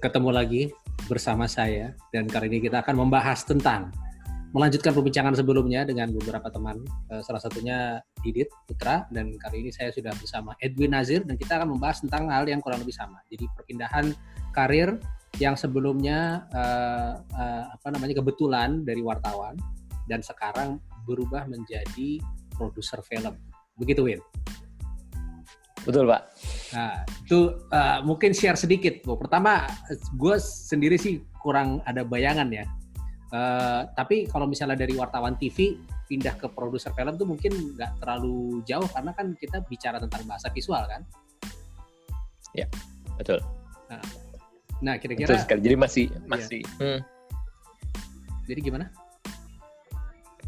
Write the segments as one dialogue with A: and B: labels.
A: ketemu lagi bersama saya dan kali ini kita akan membahas tentang melanjutkan perbincangan sebelumnya dengan beberapa teman, uh, salah satunya Didit Putra dan kali ini saya sudah bersama Edwin Nazir dan kita akan membahas tentang hal yang kurang lebih sama. Jadi perpindahan karir yang sebelumnya uh, uh, apa namanya kebetulan dari wartawan dan sekarang berubah menjadi produser film. Begitu Win?
B: Betul Pak.
A: Nah itu uh, mungkin share sedikit. Bu. Pertama gue sendiri sih kurang ada bayangan ya Uh, tapi kalau misalnya dari wartawan TV pindah ke produser film tuh mungkin nggak terlalu jauh karena kan kita bicara tentang bahasa visual kan?
B: Ya, betul.
A: Nah, nah kira-kira.
B: sekali. Jadi masih iya. masih. Hmm.
A: Jadi gimana?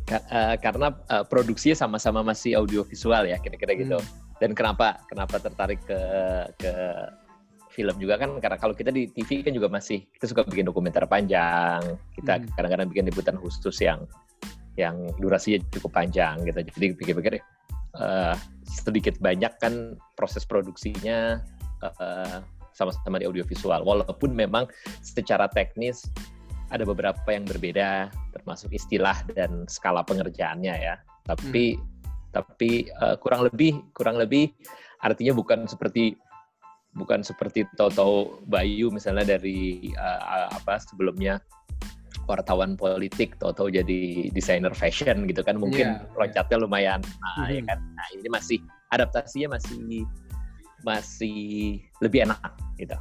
B: Ka uh, karena uh, produksinya sama-sama masih audio visual ya kira-kira gitu. Hmm. Dan kenapa kenapa tertarik ke ke film juga kan? Karena kalau kita di TV kan juga masih kita suka bikin dokumenter panjang. Kita hmm. kadang-kadang bikin liputan khusus yang yang durasinya cukup panjang gitu. Jadi pikir-pikir uh, sedikit banyak kan proses produksinya uh, sama-sama di audiovisual. Walaupun memang secara teknis ada beberapa yang berbeda termasuk istilah dan skala pengerjaannya ya. Tapi hmm. Tapi uh, kurang lebih kurang lebih artinya bukan seperti bukan seperti Toto Bayu misalnya dari uh, apa sebelumnya wartawan politik Toto jadi desainer fashion gitu kan mungkin yeah, loncatnya yeah. lumayan nah mm-hmm. ya kan nah ini masih adaptasinya masih masih lebih enak gitu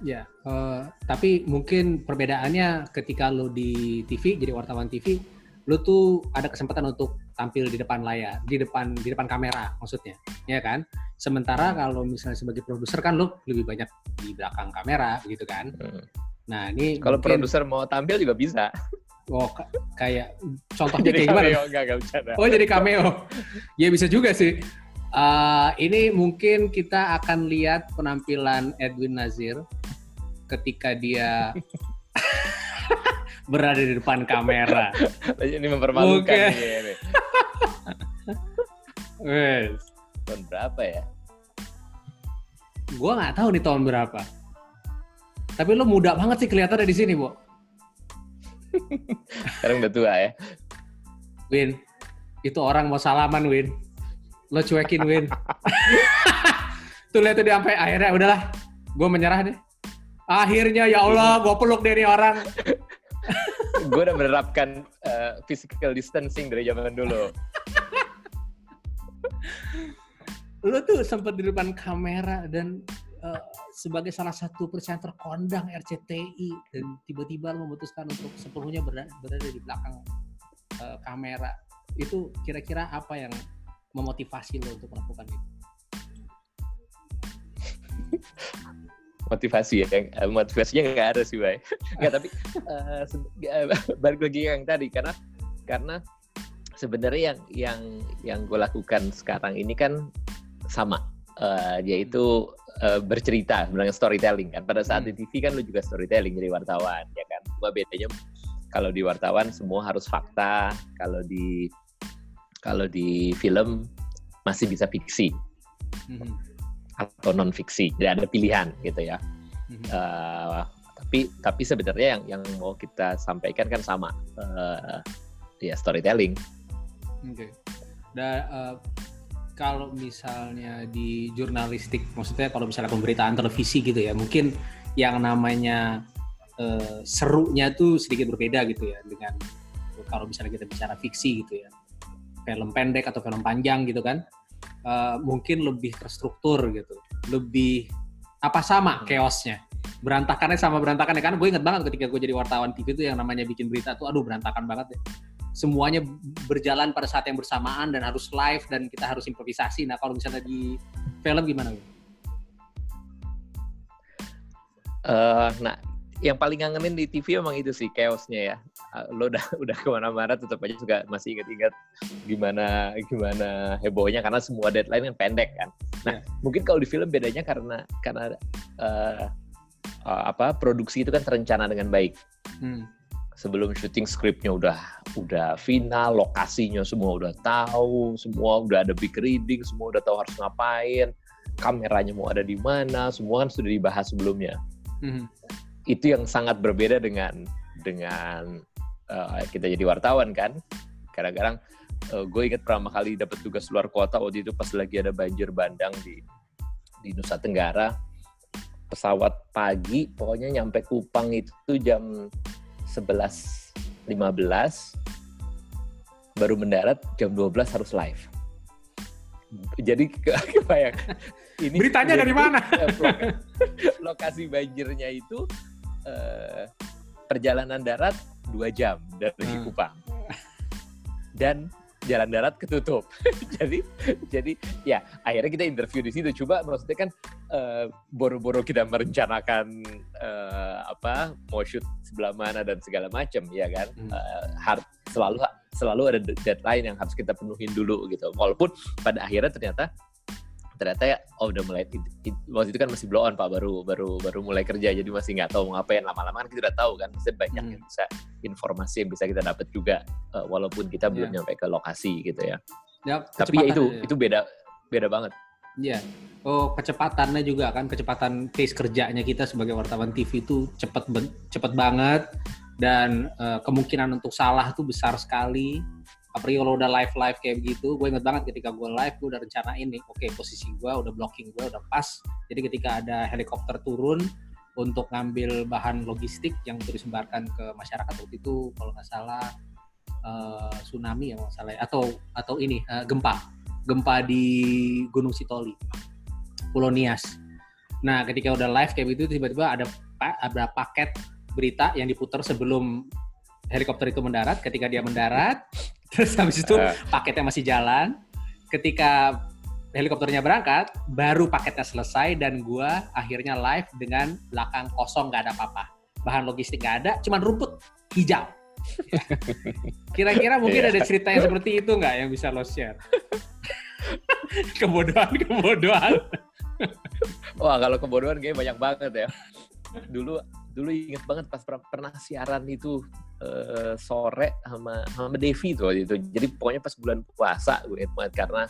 A: ya uh, tapi mungkin perbedaannya ketika lo di TV jadi wartawan TV lo tuh ada kesempatan untuk tampil di depan layar di depan di depan kamera maksudnya ya kan Sementara kalau misalnya sebagai produser kan lo lebih banyak di belakang kamera gitu kan. Hmm.
B: Nah ini kalau mungkin... produser mau tampil juga bisa.
A: Oh kayak contohnya kayak gimana? Enggak, enggak oh jadi cameo. ya bisa juga sih. Uh, ini mungkin kita akan lihat penampilan Edwin Nazir ketika dia berada di depan kamera.
B: Ini mempermalukan okay.
A: Wes
B: tahun berapa ya?
A: Gua nggak tahu nih tahun berapa. Tapi lo muda banget sih kelihatannya di sini, Bu.
B: Sekarang udah tua ya.
A: Win, itu orang mau salaman, Win. Lo cuekin, Win. Tuh lihat tuh dia sampai akhirnya udahlah, gue menyerah deh. Akhirnya ya Allah, gue peluk dari orang.
B: gue udah menerapkan uh, physical distancing dari zaman dulu
A: lu tuh sempat di depan kamera dan uh, sebagai salah satu presenter kondang RCTI dan tiba-tiba lu memutuskan untuk sepenuhnya berada, berada di belakang uh, kamera itu kira-kira apa yang memotivasi lo untuk melakukan itu?
B: motivasi ya yang eh, motivasinya nggak ada sih bay nggak tapi uh, balik lagi yang tadi karena karena sebenarnya yang yang yang gue lakukan sekarang ini kan sama uh, yaitu uh, bercerita sebenarnya storytelling kan pada saat hmm. di TV kan lu juga storytelling jadi wartawan ya kan cuma bedanya kalau di wartawan semua harus fakta kalau di kalau di film masih bisa fiksi hmm. atau non fiksi jadi ada pilihan gitu ya hmm. uh, tapi tapi sebenarnya yang yang mau kita sampaikan kan sama uh, ya storytelling.
A: Oke. Okay. Dan uh, kalau misalnya di jurnalistik, maksudnya kalau misalnya pemberitaan televisi gitu ya, mungkin yang namanya uh, serunya tuh sedikit berbeda gitu ya dengan kalau misalnya kita bicara fiksi gitu ya, film pendek atau film panjang gitu kan, uh, mungkin lebih terstruktur gitu, lebih apa sama hmm. chaosnya berantakannya sama berantakannya kan gue inget banget ketika gue jadi wartawan TV itu yang namanya bikin berita tuh aduh berantakan banget deh semuanya berjalan pada saat yang bersamaan dan harus live dan kita harus improvisasi. Nah kalau misalnya di film gimana?
B: Uh, nah yang paling ngangenin di TV emang itu sih chaosnya ya. Uh, lo udah udah ke mana-mana tetap aja juga masih ingat-ingat gimana gimana hebohnya karena semua deadline kan pendek kan. Nah yeah. mungkin kalau di film bedanya karena karena uh, uh, apa produksi itu kan terencana dengan baik. Hmm sebelum syuting skripnya udah udah final, lokasinya semua udah tahu, semua udah ada big reading, semua udah tahu harus ngapain, kameranya mau ada di mana, semua kan sudah dibahas sebelumnya. Mm-hmm. itu yang sangat berbeda dengan dengan uh, kita jadi wartawan kan kadang-kadang uh, gue inget pertama kali dapat tugas luar kota waktu itu pas lagi ada banjir bandang di di Nusa Tenggara pesawat pagi pokoknya nyampe Kupang itu jam 11.15 baru mendarat jam 12 harus live jadi kebayang
A: ini beritanya dari mana
B: lokasi banjirnya itu uh, perjalanan darat dua jam dari hmm. Kupang dan jalan darat ketutup. jadi jadi ya akhirnya kita interview di situ. Coba maksudnya kan uh, boro-boro kita merencanakan uh, apa mau shoot sebelah mana dan segala macam ya kan. Hmm. Uh, hard selalu selalu ada deadline yang harus kita penuhin dulu gitu. Walaupun pada akhirnya ternyata ternyata ya oh udah mulai it, it, waktu itu kan masih blow on pak baru baru baru mulai kerja jadi masih nggak tahu mau ngapain lama-lama kan kita udah tahu kan masih banyak hmm. yang bisa informasi yang bisa kita dapat juga uh, walaupun kita yeah. belum nyampe ke lokasi gitu ya. Ya, Tapi ya itu ya. itu beda beda banget.
A: Iya. Oh kecepatannya juga kan kecepatan pace kerjanya kita sebagai wartawan TV itu cepet cepet banget. Dan uh, kemungkinan untuk salah tuh besar sekali. Apalagi kalau udah live live kayak begitu gue inget banget ketika gue live gue udah rencana ini oke okay, posisi gue udah blocking gue udah pas. Jadi ketika ada helikopter turun untuk ngambil bahan logistik yang untuk disebarkan ke masyarakat waktu itu kalau nggak salah uh, tsunami ya nggak salah ya. atau atau ini uh, gempa. Gempa di Gunung Sitoli Pulau Nias nah ketika udah live kayak begitu tiba-tiba ada ada paket berita yang diputar sebelum helikopter itu mendarat ketika dia mendarat Terus habis itu uh. paketnya masih jalan. Ketika helikopternya berangkat, baru paketnya selesai dan gua akhirnya live dengan belakang kosong nggak ada apa-apa. Bahan logistik nggak ada, cuman rumput hijau. Kira-kira mungkin yeah. ada cerita yang seperti itu nggak yang bisa lo share? kebodohan, kebodohan.
B: Wah, kalau kebodohan kayaknya banyak banget ya. Dulu dulu inget banget pas pernah siaran itu uh, sore sama sama Devi tuh waktu itu. Jadi pokoknya pas bulan puasa gue inget banget karena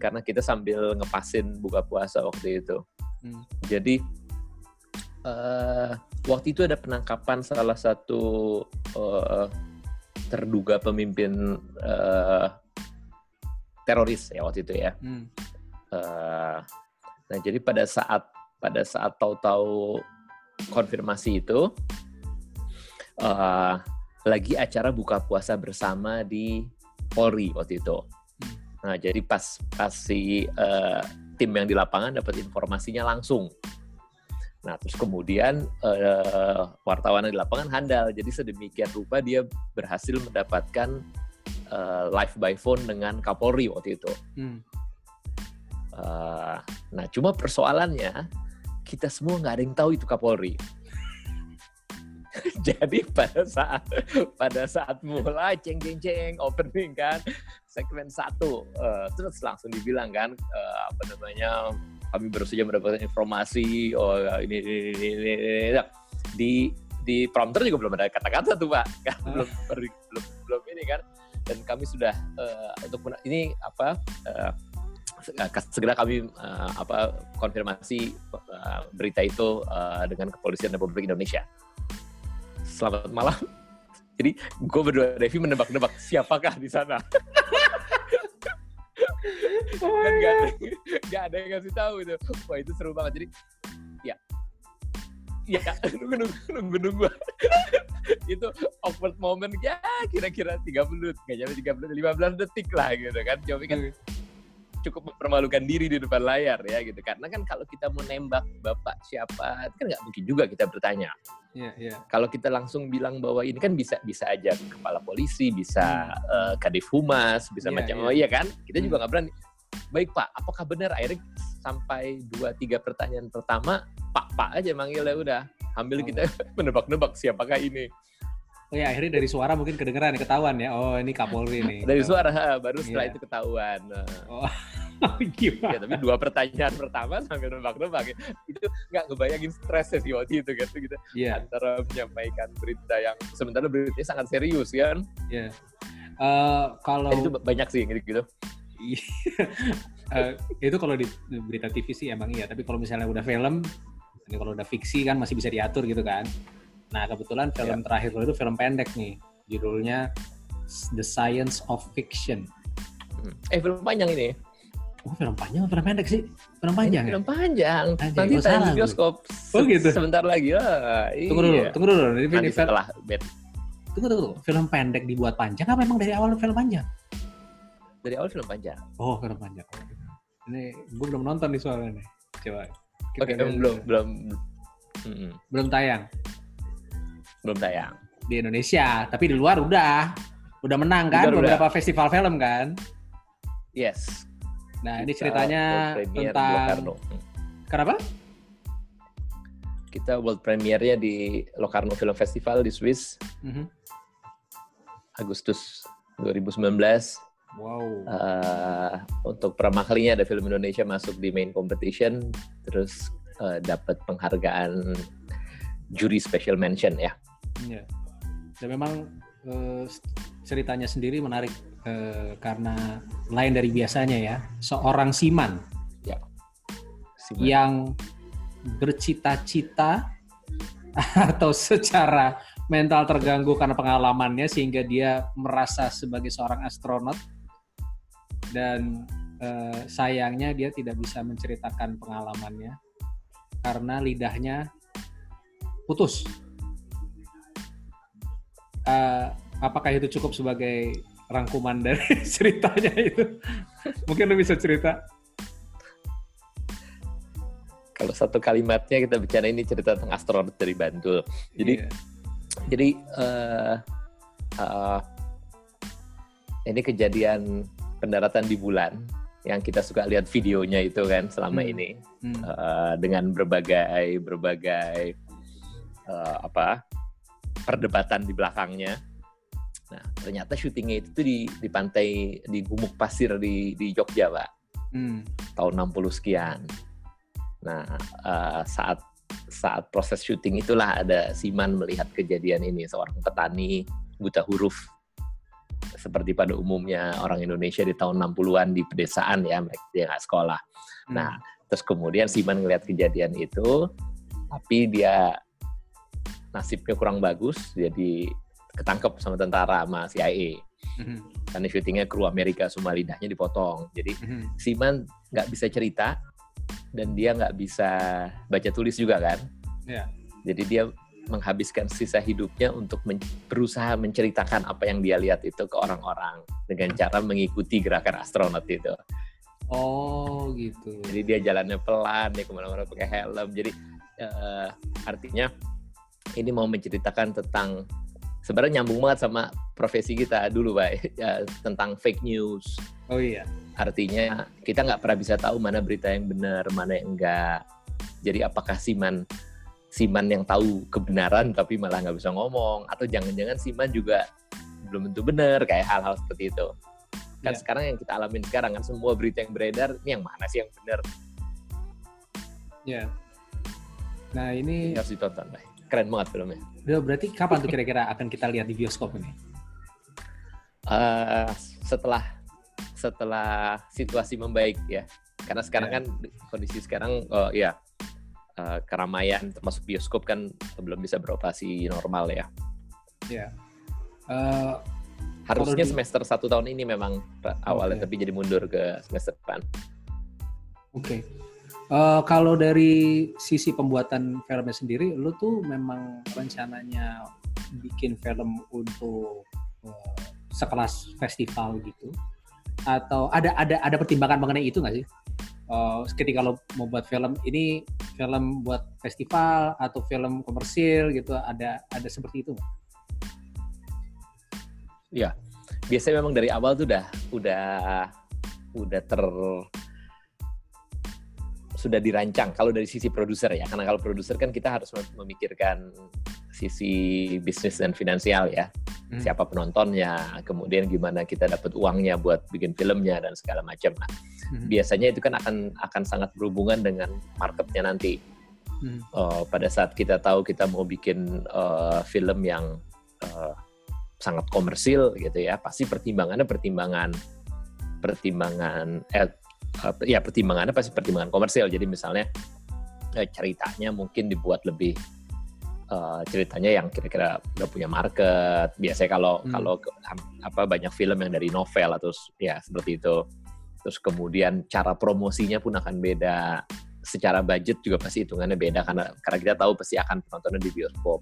B: karena kita sambil ngepasin buka puasa waktu itu. Hmm. Jadi uh, waktu itu ada penangkapan salah satu uh, terduga pemimpin uh, teroris ya waktu itu ya. Hmm. Uh, nah jadi pada saat pada saat tahu-tahu konfirmasi itu uh, lagi acara buka puasa bersama di Polri waktu itu. Hmm. Nah, jadi pas pas si uh, tim yang di lapangan dapat informasinya langsung. Nah, terus kemudian uh, wartawan di lapangan handal. Jadi sedemikian rupa dia berhasil mendapatkan uh, live by phone dengan Kapolri waktu itu. Hmm. Uh, nah, cuma persoalannya kita semua nggak ada yang tahu itu Kapolri. Jadi pada saat pada saat mulai ceng ceng ceng opening kan segmen satu uh, terus langsung dibilang kan uh, apa namanya kami baru saja mendapatkan informasi oh ini ini ini, ini, ini. di di prompter juga belum ada kata-kata tuh pak kan belum belum belum ini kan dan kami sudah uh, untuk ini apa uh, segera kami uh, apa konfirmasi uh, berita itu uh, dengan kepolisian Republik Indonesia. Selamat malam. Jadi gue berdua Devi menebak-nebak siapakah di sana. oh Dan gak ada, gak ada yang ngasih tahu itu. Wah itu seru banget. Jadi ya nunggu nunggu nunggu nunggu itu awkward moment ya kira-kira 3 menit nggak nyampe 3 menit 15 detik lah gitu kan coba kan cukup mempermalukan diri di depan layar ya gitu karena kan kalau kita mau nembak bapak siapa kan nggak mungkin juga kita bertanya yeah, yeah. kalau kita langsung bilang bahwa ini kan bisa bisa aja kepala polisi bisa hmm. uh, kadif humas bisa yeah, macam yeah. oh iya kan kita hmm. juga nggak berani baik pak apakah benar akhirnya sampai dua tiga pertanyaan pertama pak pak aja manggilnya udah ambil oh. kita menebak-nebak siapakah ini
A: Oh ya akhirnya dari suara mungkin kedengeran ketahuan ya. Oh ini Kapolri nih.
B: Dari suara baru setelah yeah. itu ketahuan. Oh. Gimana? Ya, tapi dua pertanyaan pertama sambil nebak-nebak itu nggak ngebayangin stresnya sih waktu itu gitu gitu yeah. antara menyampaikan berita yang sementara beritanya sangat serius kan
A: yeah. uh, kalau
B: itu banyak sih gitu gitu
A: uh, itu kalau di berita TV sih emang iya tapi kalau misalnya udah film Ini kalau udah fiksi kan masih bisa diatur gitu kan. Nah kebetulan film
B: Ya.
A: terakhir itu film pendek nih, judulnya The Science of Fiction.
B: Eh film panjang ini.
A: Oh film panjang, film pendek sih? Film panjang
B: Ini
A: ya?
B: film panjang.
A: Anjing,
B: Nanti tayang di bioskop.
A: Oh, gitu?
B: Sebentar lagi. Ah,
A: Tunggu dulu,
B: iya.
A: tunggu dulu. Ini,
B: Nanti
A: film,
B: setelah bed.
A: tunggu, tunggu, tunggu. Film pendek dibuat panjang apa memang dari awal film panjang?
B: Dari awal film panjang.
A: Oh film panjang. Ini gue belum nonton nih soalnya nih. Coba.
B: Oke,
A: lihat
B: belum
A: dulu.
B: belum Mm-mm.
A: belum tayang
B: belum tayang.
A: di Indonesia, tapi di luar udah udah menang kan
B: Udah, udah.
A: beberapa festival film kan.
B: Yes.
A: Nah ini
B: Kita
A: ceritanya
B: premiere di
A: tentang
B: Locarno. Hmm.
A: kenapa?
B: Kita world premiere-nya di Locarno Film Festival di Swiss
A: Mhm.
B: Agustus 2019.
A: Wow.
B: Eh, untuk pertama kalinya ada film Indonesia masuk di main competition, terus eh, dapat penghargaan juri special mention ya.
A: Iya. Dan memang eh, ceritanya sendiri menarik eh, karena lain dari biasanya ya. Seorang siman
B: Siman.
A: yang bercita-cita atau secara mental terganggu karena pengalamannya sehingga dia merasa sebagai seorang astronot dan eh, sayangnya dia tidak bisa menceritakan pengalamannya karena lidahnya putus. Eh, apakah itu cukup sebagai rangkuman dari ceritanya itu? Mungkin lu bisa cerita.
B: Kalau satu kalimatnya kita bicara ini cerita tentang astronot dari Bantul. Jadi
A: Iya.
B: jadi eh eh, ini kejadian pendaratan di bulan yang kita suka lihat videonya itu kan selama
A: Hmm.
B: ini
A: Hmm.
B: eh, dengan berbagai berbagai eh, apa perdebatan di belakangnya. Nah ternyata syutingnya itu tuh di di pantai di Gumuk Pasir di di Jogja pak
A: Hmm.
B: tahun 60 sekian. Nah, eh, saat saat proses syuting itulah ada Siman melihat kejadian ini seorang petani buta huruf seperti pada umumnya orang Indonesia di tahun 60-an di pedesaan ya mereka dia nggak sekolah.
A: Hmm.
B: Nah, terus kemudian Siman ngelihat kejadian itu tapi dia nasibnya kurang bagus jadi ketangkep sama tentara sama CIA
A: Hmm.
B: karena syutingnya kru Amerika semua lidahnya dipotong jadi
A: Hmm.
B: Siman nggak bisa cerita dan dia nggak bisa baca tulis juga kan.
A: Iya.
B: Jadi dia menghabiskan sisa hidupnya untuk men- berusaha menceritakan apa yang dia lihat itu ke orang-orang dengan cara mengikuti gerakan astronot itu.
A: Oh gitu.
B: Jadi dia jalannya pelan, dia ke mana-mana pakai helm. Jadi eh, artinya ini mau menceritakan tentang sebenarnya nyambung banget sama profesi kita dulu, Pak, ya, tentang fake news.
A: Oh iya.
B: Artinya kita nggak pernah bisa tahu mana berita yang benar, mana yang enggak. Jadi apakah Siman Siman yang tahu kebenaran tapi malah nggak bisa ngomong, atau jangan-jangan Siman juga belum tentu benar, kayak hal-hal seperti itu. Kan
A: Iya.
B: sekarang yang kita alamin sekarang kan semua berita yang beredar, ini yang mana sih yang benar?
A: Ya. Nah ini
B: Ini harus ditonton, Pak. Keren banget filmnya.
A: udah berarti kapan tuh kira-kira akan kita lihat di bioskop ini?
B: Eh, setelah setelah situasi membaik ya, karena sekarang
A: Ya.
B: kan kondisi sekarang, oh ya eh, keramaian termasuk bioskop kan belum bisa beroperasi normal ya.
A: Ya. Eh,
B: Harusnya
A: di-
B: semester satu tahun ini memang awalnya,
A: Oke.
B: tapi jadi mundur ke semester depan.
A: Oke. Eh, kalau dari sisi pembuatan filmnya sendiri, lu tuh memang rencananya bikin film untuk eh, sekelas festival gitu, atau ada ada ada pertimbangan mengenai itu nggak sih? Eh, ketika lo mau buat film ini film buat festival atau film komersil gitu, ada ada seperti itu nggak?
B: Biasanya memang dari awal tuh udah udah udah ter sudah dirancang. Kalau dari sisi produser ya karena kalau produser kan kita harus mem- memikirkan sisi bisnis dan finansial ya
A: Hmm.
B: siapa penontonnya kemudian gimana kita dapat uangnya buat bikin filmnya dan segala macam nah
A: Mhm.
B: biasanya itu kan akan akan sangat berhubungan dengan marketnya nanti
A: Hmm.
B: Eh, pada saat kita tahu kita mau bikin eh, film yang eh, sangat komersil gitu ya pasti pertimbangannya pertimbangan pertimbangan eh, eh, ya pertimbangannya pasti pertimbangan komersil jadi misalnya eh, ceritanya mungkin dibuat lebih uh, ceritanya yang kira-kira udah punya market. Biasanya kalau hmm. kalau apa banyak film yang dari novel atau ya seperti itu. Terus kemudian cara promosinya pun akan beda. Secara budget juga pasti hitungannya beda karena karena kita tahu pasti akan penontonnya di bioskop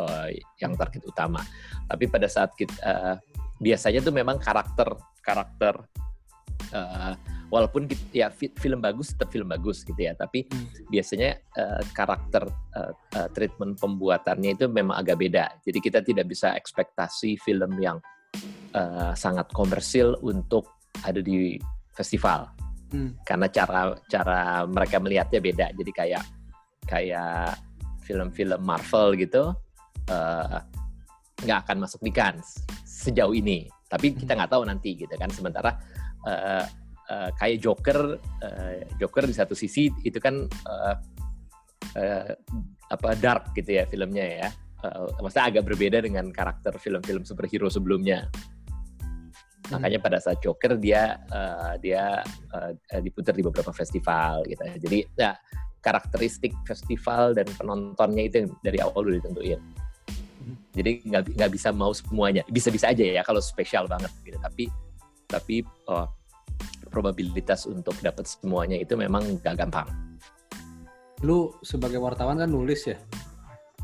B: uh, yang target utama. Tapi pada saat kita uh, biasanya tuh memang karakter karakter uh, walaupun ya film bagus tetap film bagus gitu ya tapi hmm. biasanya uh, karakter uh, uh, treatment pembuatannya itu memang agak beda jadi kita tidak bisa ekspektasi film yang uh, sangat komersil untuk ada di festival hmm. karena cara cara mereka melihatnya beda jadi kayak kayak film-film Marvel gitu nggak uh, akan masuk di Cannes sejauh ini. Tapi kita nggak tahu nanti gitu kan. Sementara uh, uh, kayak Joker, uh, Joker di satu sisi itu kan uh, uh, apa dark gitu ya filmnya ya. Uh, maksudnya agak berbeda dengan karakter film-film superhero sebelumnya. Hmm. Makanya pada saat Joker dia uh, dia uh, diputar di beberapa festival gitu. Jadi ya karakteristik festival dan penontonnya itu dari awal udah ditentuin. Jadi nggak nggak bisa mau semuanya. Bisa-bisa aja ya kalau spesial banget gitu. Tapi tapi oh, probabilitas untuk dapat semuanya itu memang gak gampang.
A: Lu sebagai wartawan kan nulis ya.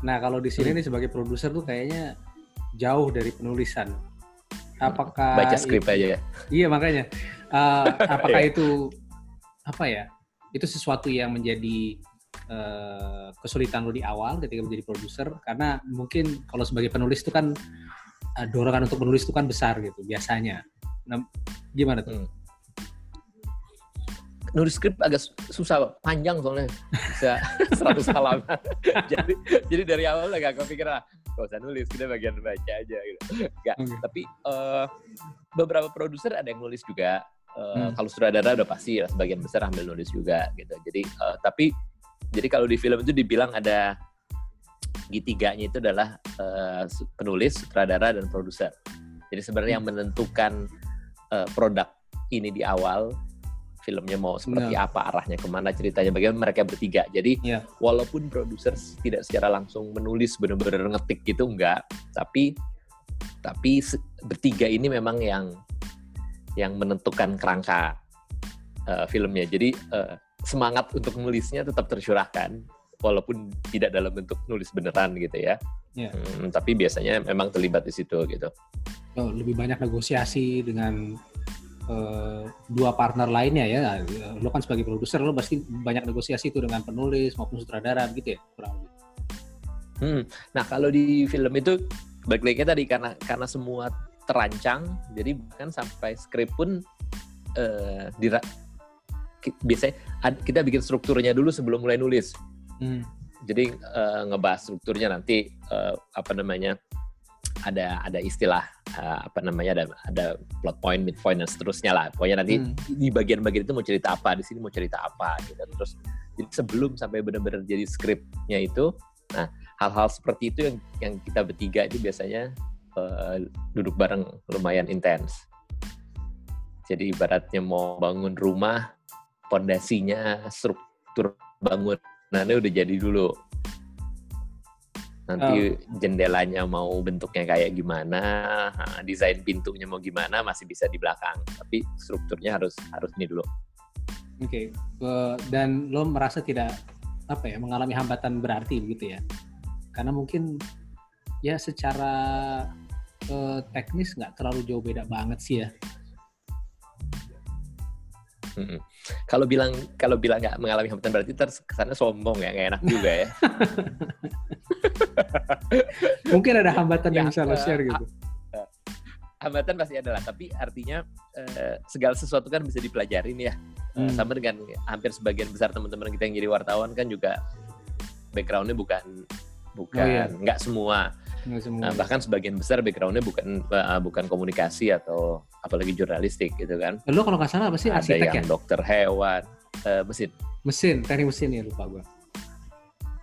A: Nah kalau di sini hmm. nih sebagai produser tuh kayaknya jauh dari penulisan. Apakah
B: baca skrip aja ya?
A: Iya makanya. Uh, apakah iya. itu apa ya? Itu sesuatu yang menjadi uh, kesulitan lo di awal ketika menjadi produser karena mungkin kalau sebagai penulis itu kan uh, dorongan untuk menulis itu kan besar gitu biasanya. Nah, gimana tuh? Hmm.
B: Nulis skrip agak susah, panjang soalnya bisa 100 halaman. jadi jadi dari awal gak kepikiran gak usah nulis, kita bagian baca aja gitu. Gak, okay. tapi uh, beberapa produser ada yang nulis juga. Uh, hmm. Kalau sutradara udah pasti ya, sebagian besar ambil nulis juga gitu. Jadi uh, tapi jadi kalau di film itu dibilang ada gitiganya itu adalah uh, penulis, sutradara, dan produser. Jadi sebenarnya yang hmm. menentukan uh, produk ini di awal filmnya mau seperti yeah. apa arahnya ke mana ceritanya bagaimana mereka bertiga jadi yeah. walaupun produser tidak secara langsung menulis benar-benar ngetik gitu enggak tapi tapi bertiga ini memang yang yang menentukan kerangka uh, filmnya jadi uh, semangat untuk nulisnya tetap tercurahkan walaupun tidak dalam bentuk nulis beneran gitu ya. Yeah. Hmm, tapi biasanya memang terlibat di situ gitu.
A: Oh, lebih banyak negosiasi dengan uh, dua partner lainnya ya. Lo kan sebagai produser lo pasti banyak negosiasi itu dengan penulis maupun sutradara gitu ya kurang lebih.
B: Hmm. Nah kalau di film itu balik lagi tadi karena karena semua terancang, jadi bahkan sampai skrip pun uh, biasanya kita bikin strukturnya dulu sebelum mulai nulis. Hmm. Jadi uh, ngebahas strukturnya nanti uh, apa namanya ada ada istilah uh, apa namanya ada ada plot point, mid point dan seterusnya lah. Pokoknya nanti hmm. di bagian-bagian itu mau cerita apa, di sini mau cerita apa gitu. Terus jadi sebelum sampai benar-benar jadi skripnya itu, nah hal-hal seperti itu yang yang kita bertiga itu biasanya uh, duduk bareng lumayan intens. Jadi ibaratnya mau bangun rumah pondasinya struktur bangunannya udah jadi dulu nanti oh. jendelanya mau bentuknya kayak gimana desain pintunya mau gimana masih bisa di belakang tapi strukturnya harus harus ini dulu
A: oke okay. dan lo merasa tidak apa ya mengalami hambatan berarti begitu ya karena mungkin ya secara uh, teknis nggak terlalu jauh beda banget sih ya.
B: Kalau bilang kalau bilang nggak mengalami hambatan berarti terus kesannya sombong ya, nggak enak juga ya.
A: Mungkin ada hambatan ya, yang bisa lo eh, share gitu.
B: Uh, hambatan pasti adalah, tapi artinya uh, segala sesuatu kan bisa dipelajarin ya. Uh, Sama dengan hampir sebagian besar teman-teman kita yang jadi wartawan kan juga backgroundnya bukan bukan oh, iya. nggak semua Nah, bahkan sebagian besar backgroundnya bukan uh, bukan komunikasi atau apalagi jurnalistik gitu kan.
A: Lo kalau nggak salah apa sih arsitek
B: Ada yang ya? dokter hewan, uh, mesin.
A: Mesin, teknik mesin ya lupa gue.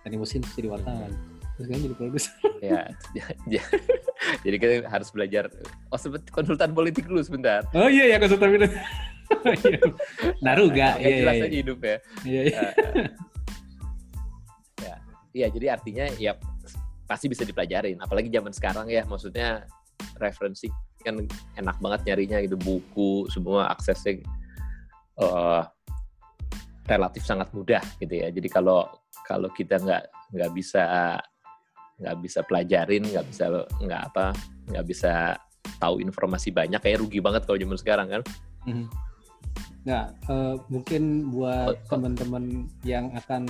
A: Teknik mesin jadi wartawan. Kan jadi produser.
B: ya, ya, jadi kita harus belajar. Oh sebut konsultan politik dulu sebentar.
A: Oh iya ya konsultan politik. Naruga.
B: Nah, iya, jelas iya, aja hidup ya. Iya, iya. Uh, ya jadi artinya ya pasti bisa dipelajarin. Apalagi zaman sekarang ya, maksudnya referensi kan enak banget nyarinya gitu buku semua aksesnya uh, relatif sangat mudah gitu ya. Jadi kalau kalau kita nggak nggak bisa nggak bisa pelajarin, nggak bisa nggak apa nggak bisa tahu informasi banyak kayak rugi banget kalau zaman sekarang kan.
A: Mm-hmm. Nah, uh, mungkin buat teman-teman yang akan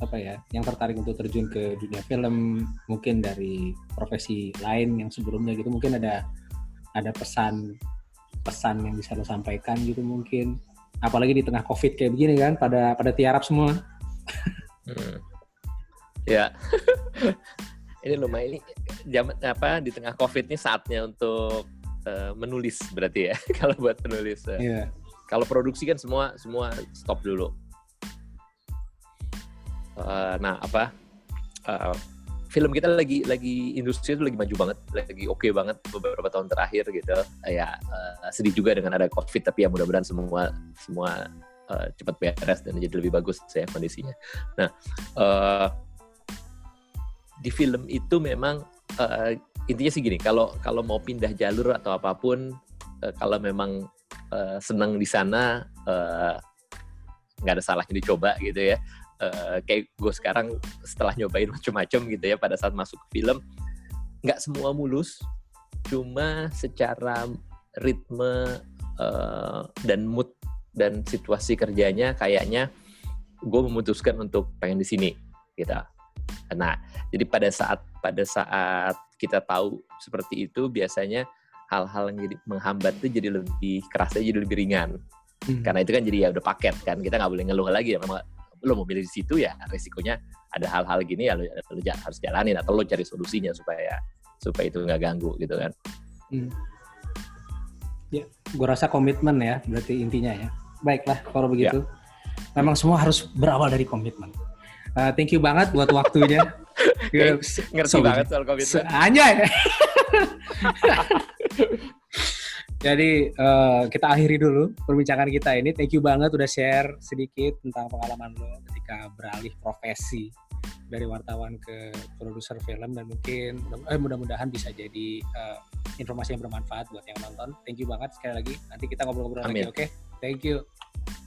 A: apa ya, yang tertarik untuk terjun ke dunia film, mungkin dari profesi lain yang sebelumnya gitu, mungkin ada ada pesan pesan yang bisa lo sampaikan gitu mungkin apalagi di tengah covid kayak begini kan pada pada tiarap semua
B: hmm. ya ini lumayan ini jam apa di tengah covid ini saatnya untuk uh, menulis berarti ya kalau buat penulis uh. yeah. kalau produksi kan semua semua stop dulu uh, nah apa uh, film kita lagi lagi industri itu lagi maju banget, lagi oke okay banget beberapa tahun terakhir gitu. Ya uh, sedih juga dengan ada covid, tapi ya mudah-mudahan semua semua uh, cepat beres dan jadi lebih bagus saya kondisinya. Nah uh, di film itu memang uh, intinya sih gini, kalau kalau mau pindah jalur atau apa pun, uh, kalau memang uh, senang di sana nggak uh, ada salahnya dicoba gitu ya. Uh, kayak gue sekarang setelah nyobain macam-macam gitu ya pada saat masuk ke film nggak semua mulus cuma secara ritme uh, dan mood dan situasi kerjanya kayaknya gue memutuskan untuk pengen di sini gitu nah jadi pada saat pada saat kita tahu seperti itu biasanya hal-hal yang jadi menghambat itu jadi lebih kerasnya jadi lebih ringan hmm. karena itu kan jadi ya udah paket kan kita nggak boleh ngeluh lagi ya memang lo mau milih di situ ya resikonya ada hal-hal gini ya lo, lo harus jalanin atau lo cari solusinya supaya supaya itu nggak ganggu gitu kan. Hmm.
A: Ya, gue rasa komitmen ya berarti intinya ya. Baiklah kalau begitu. Ya. Memang semua harus berawal dari komitmen. Uh, thank you banget buat waktunya.
B: Ngerti so, banget soal komitmen.
A: Anjay. Jadi uh, kita akhiri dulu perbincangan kita ini. Thank you banget udah share sedikit tentang pengalaman lo ketika beralih profesi dari wartawan ke produser film dan mungkin eh, mudah-mudahan bisa jadi uh, informasi yang bermanfaat buat yang nonton. Thank you banget sekali lagi. Nanti kita ngobrol-ngobrol lagi, oke? Okay? Thank you.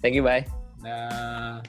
B: Thank you, bye.
A: Nah.